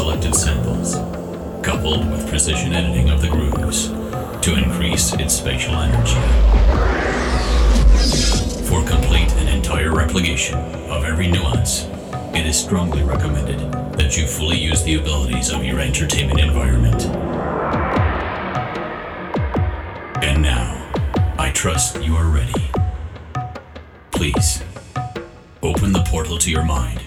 selected samples, coupled with precision editing of the grooves to increase its spatial energy. For complete and entire replication of every nuance, it is strongly recommended that you fully use the abilities of your entertainment environment. And now, I trust you are ready. Please, open the portal to your mind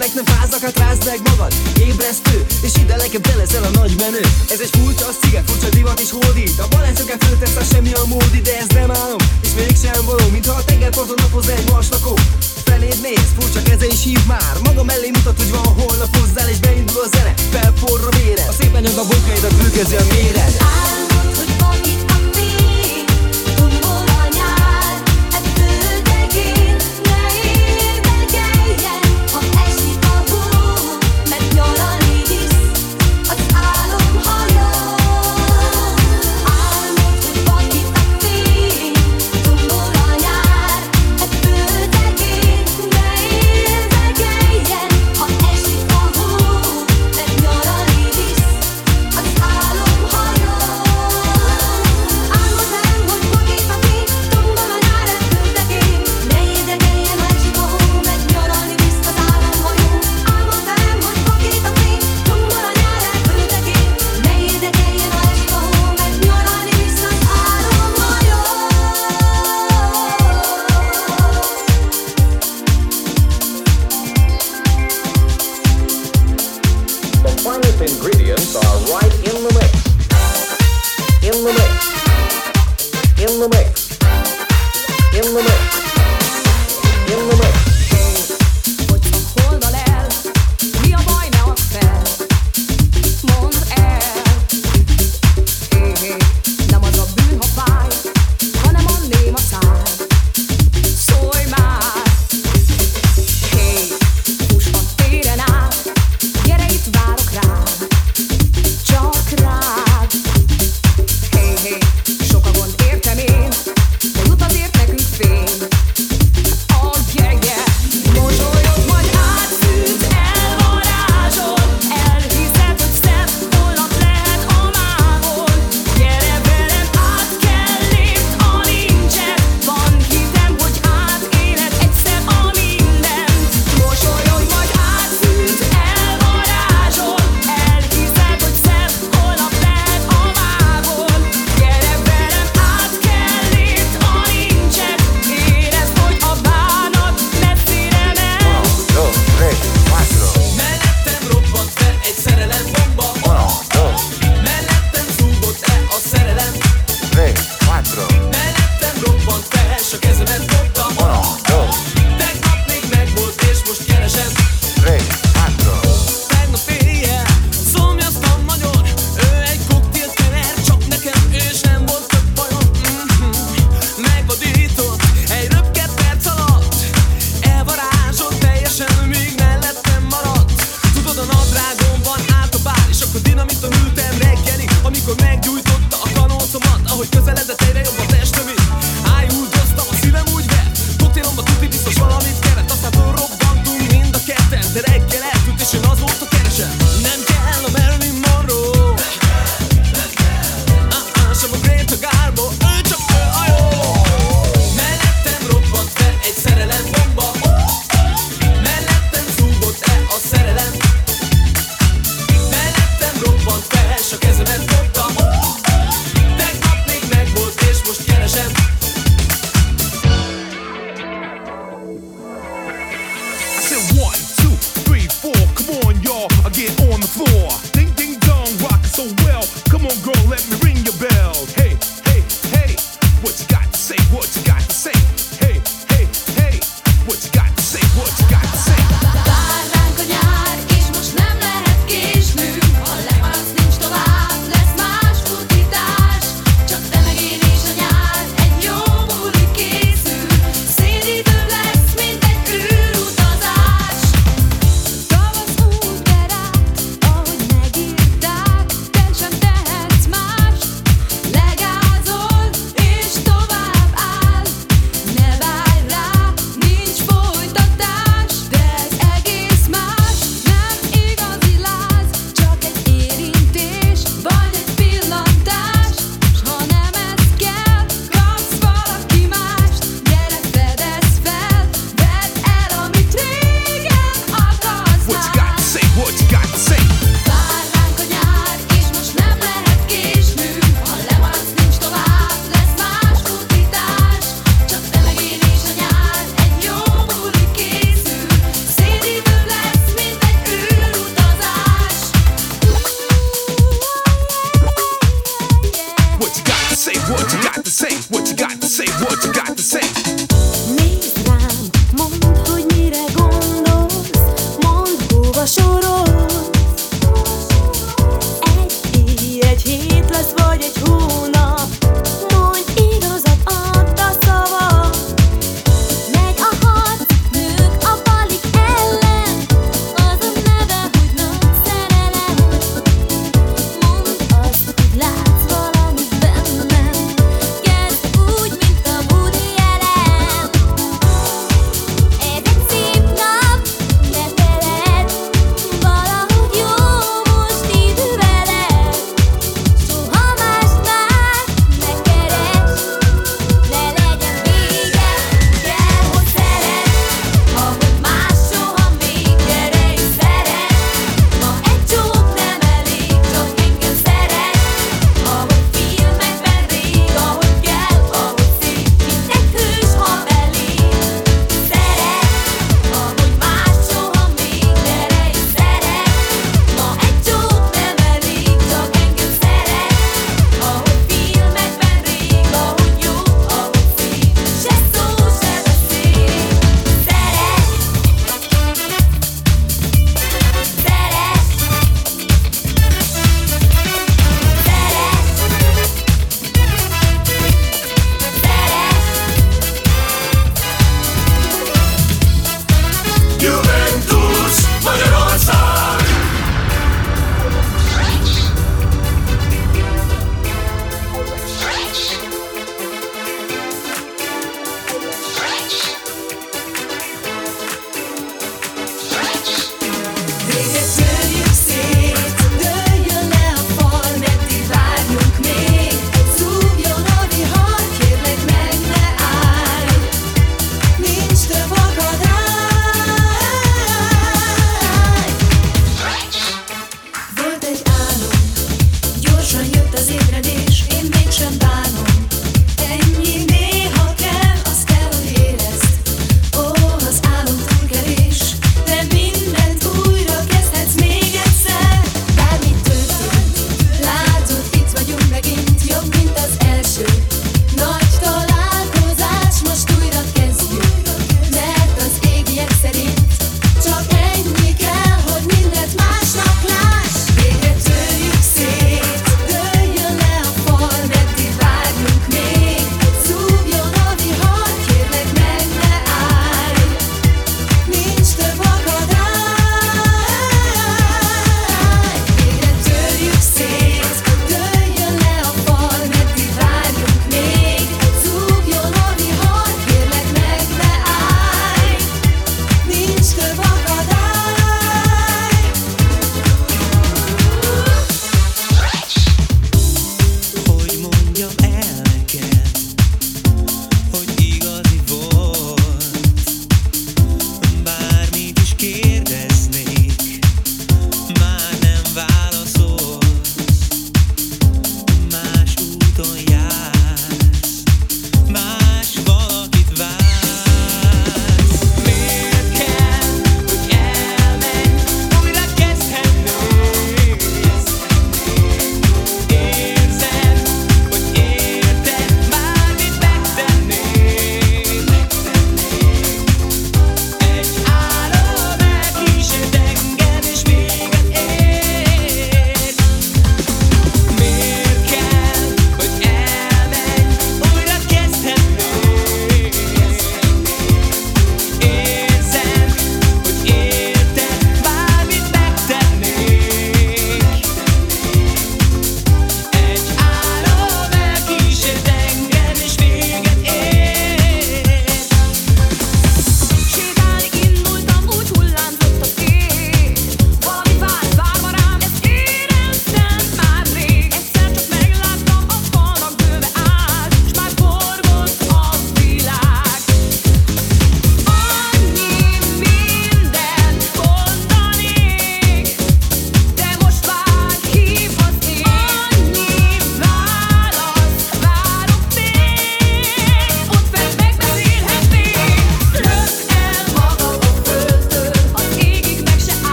Filmek nem fáznak, hát rázd meg magad. Ébresztő, és ide nekem te a nagy menő. Ez egy furcsa a sziget, furcsa divat és hódít A balencöket föltesz, a semmi a módi De ez nem álom, és mégsem való Mintha a tengerparton napozna egy maslakó. Feléd néz, furcsa keze és hív már. Maga mellé mutat, hogy van holnap hozzá És beindul a zene, felforra vére A szép anyag a bokaid, a a méret Álmod, hogy valaki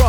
rough.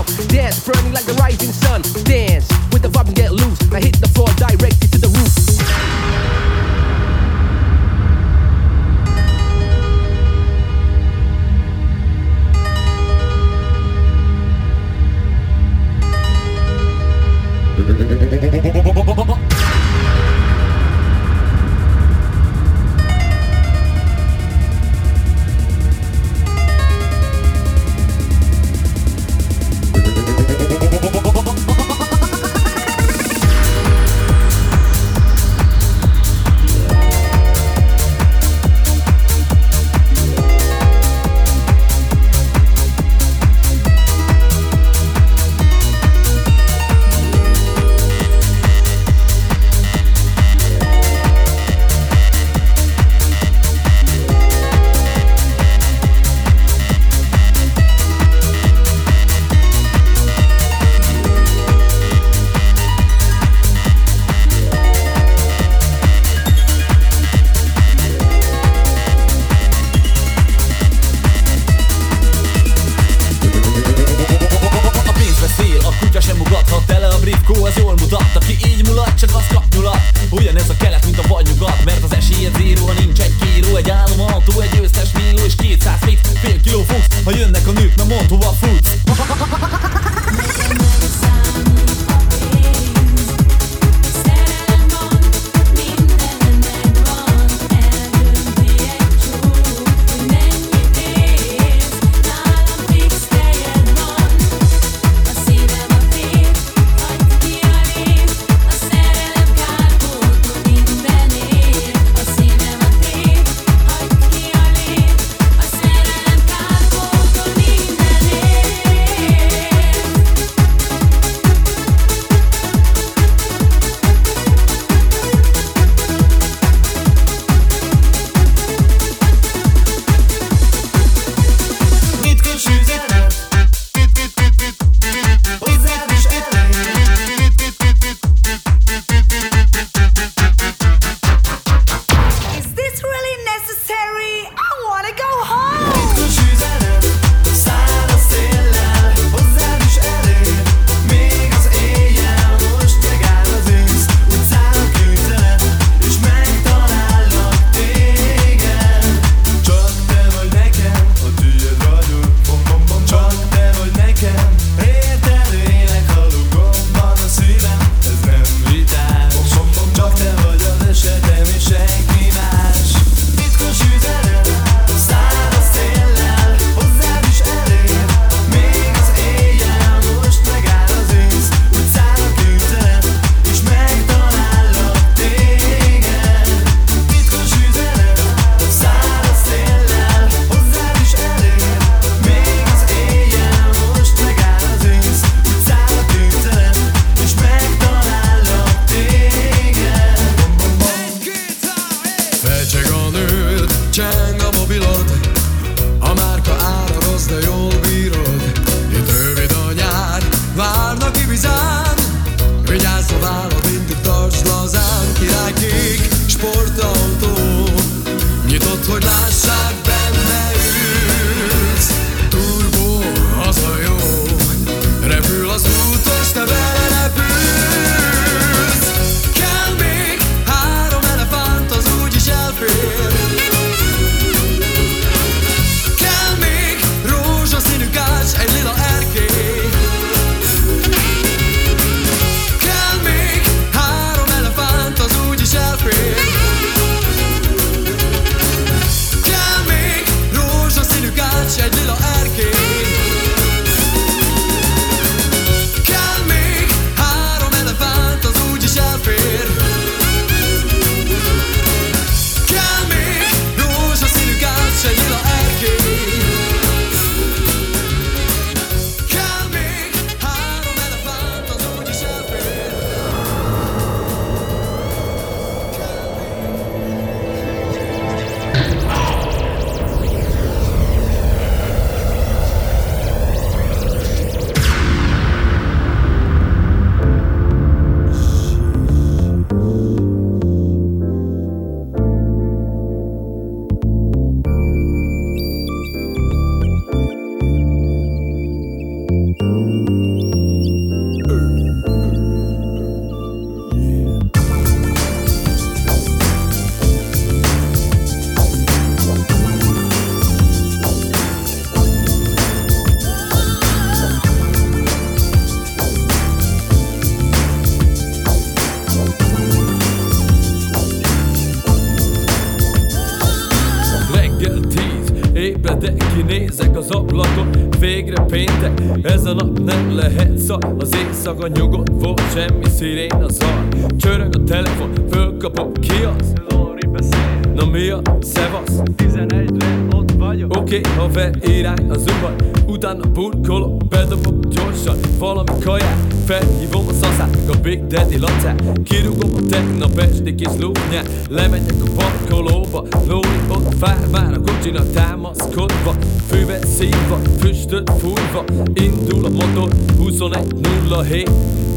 Éjszaka nyugodt volt, semmi szirén a zaj Csörög a telefon, fölkapom, ki az? Lori beszél Na mi a szevasz? 11-re ott vagyok Oké, okay, haver, irány az zuhaj Utána burkolok, bedobok gyorsan Valami kaját, Felhívom a szaszát, a Big Daddy lacát. Kirúgom a tegnap esti kis lúgnyát Lemegyek a parkolóba. Lóri ott vár már a kocsinak támaszkodva. Fővet szívva, füstöt fújva. Indul a motor 21.07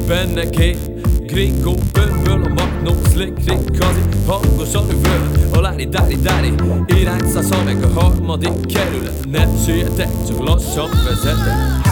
Benne két gringó bömböl A magnó slick rikazi Hangosan üvöl. A lári dári dári Irányszasza meg a harmadik kerület. Nem sietek, csak lassan vezetek.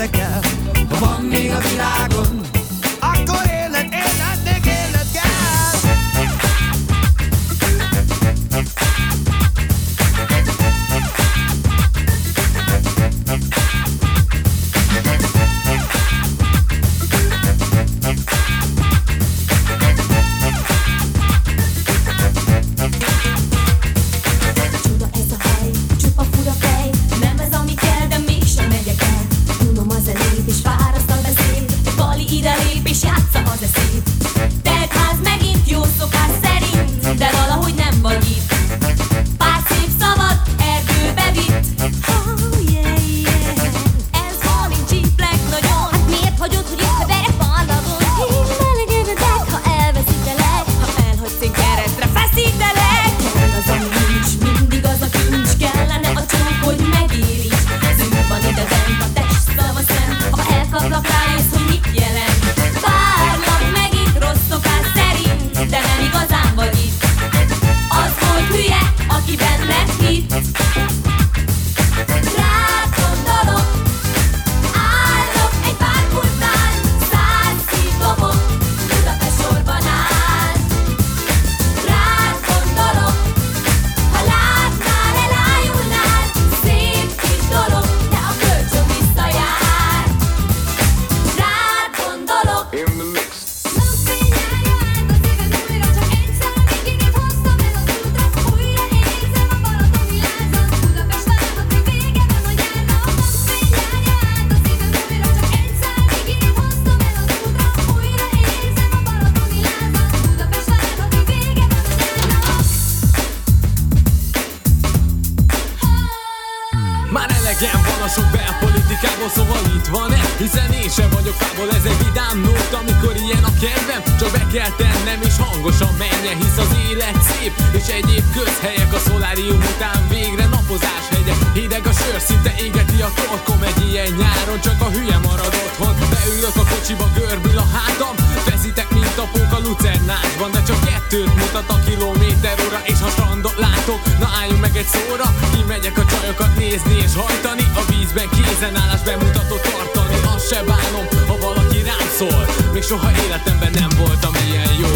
érdekel, ha van még a világ. még soha életemben nem voltam ilyen jó.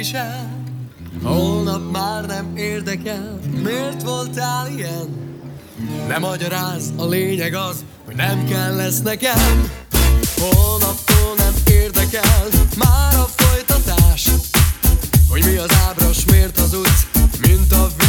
visel Holnap már nem érdekel Miért voltál ilyen? Nem magyaráz, a lényeg az Hogy nem kell lesz nekem Holnaptól nem érdekel Már a folytatás Hogy mi az ábras, miért az út Mint a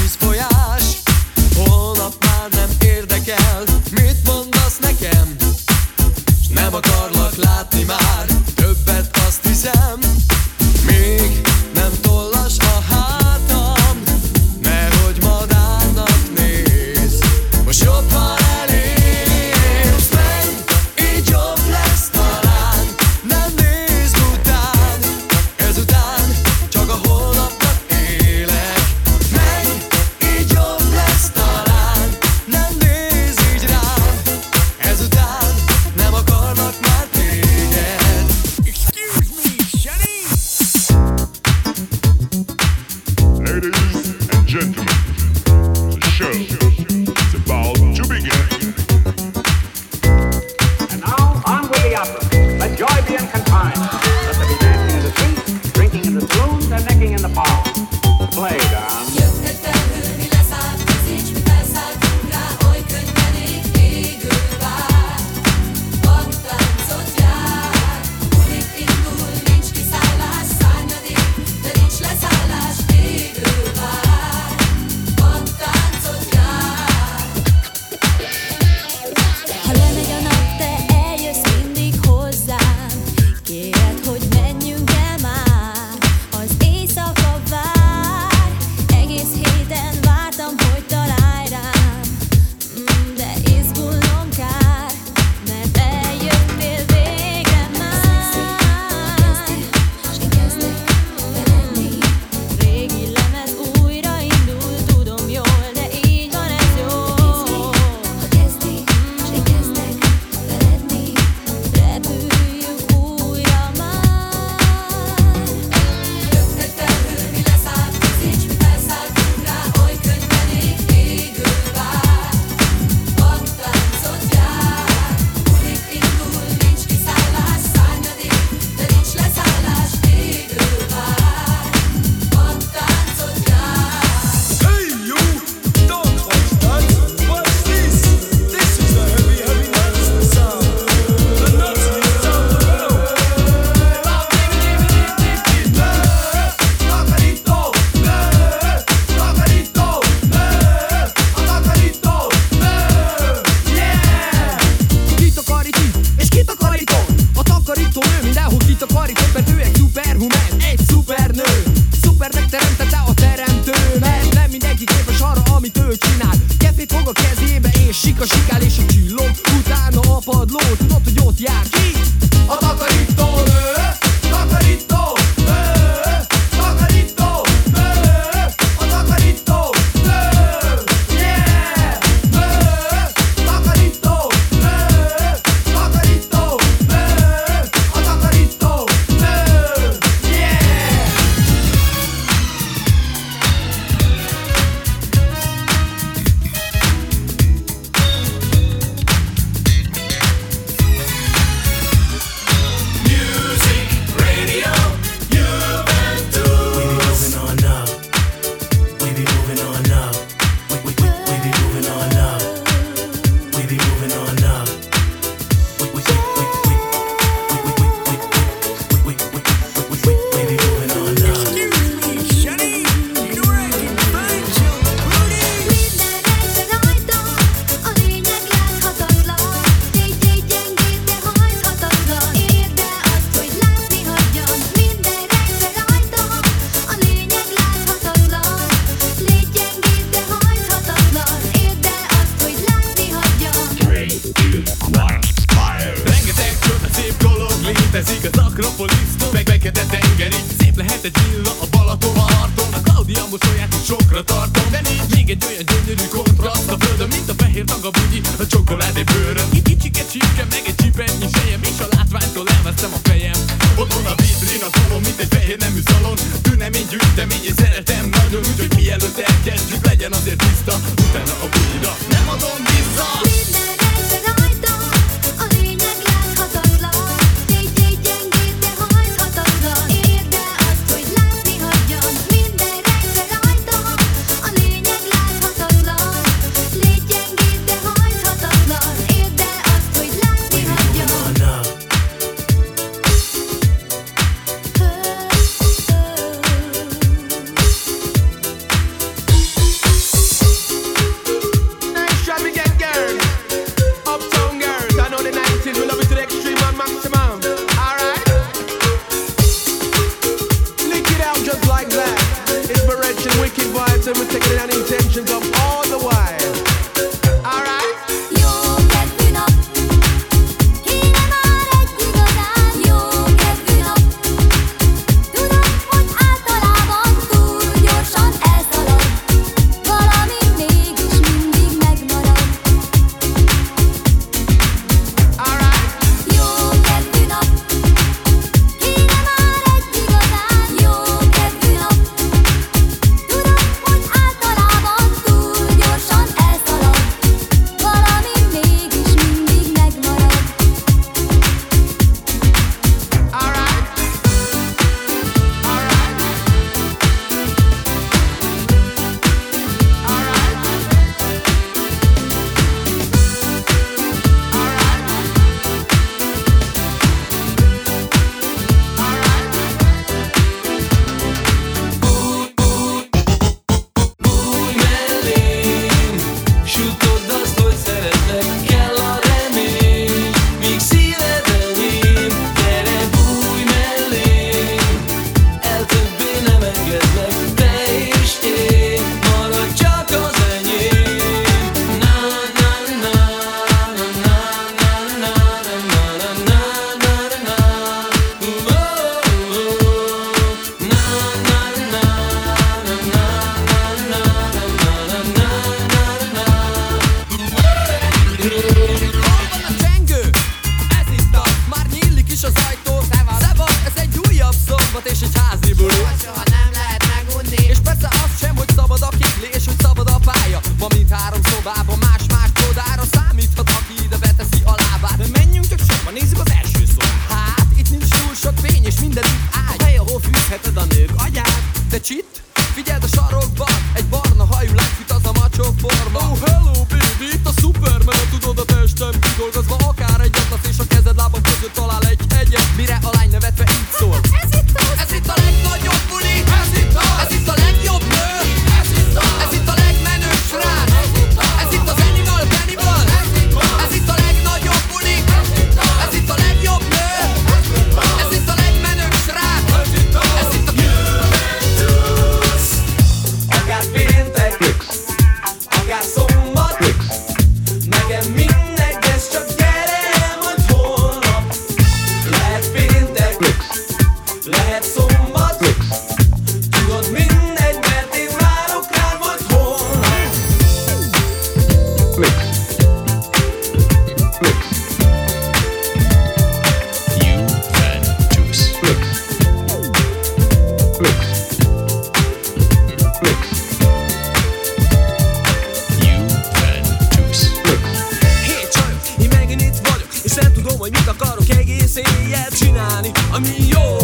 I'm amigo